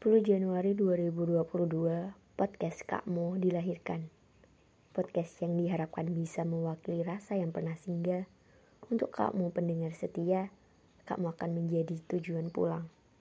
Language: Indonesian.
10 Januari 2022, podcast Kakmo dilahirkan. Podcast yang diharapkan bisa mewakili rasa yang pernah singgah. Untuk Kakmu pendengar setia, Kakmu akan menjadi tujuan pulang.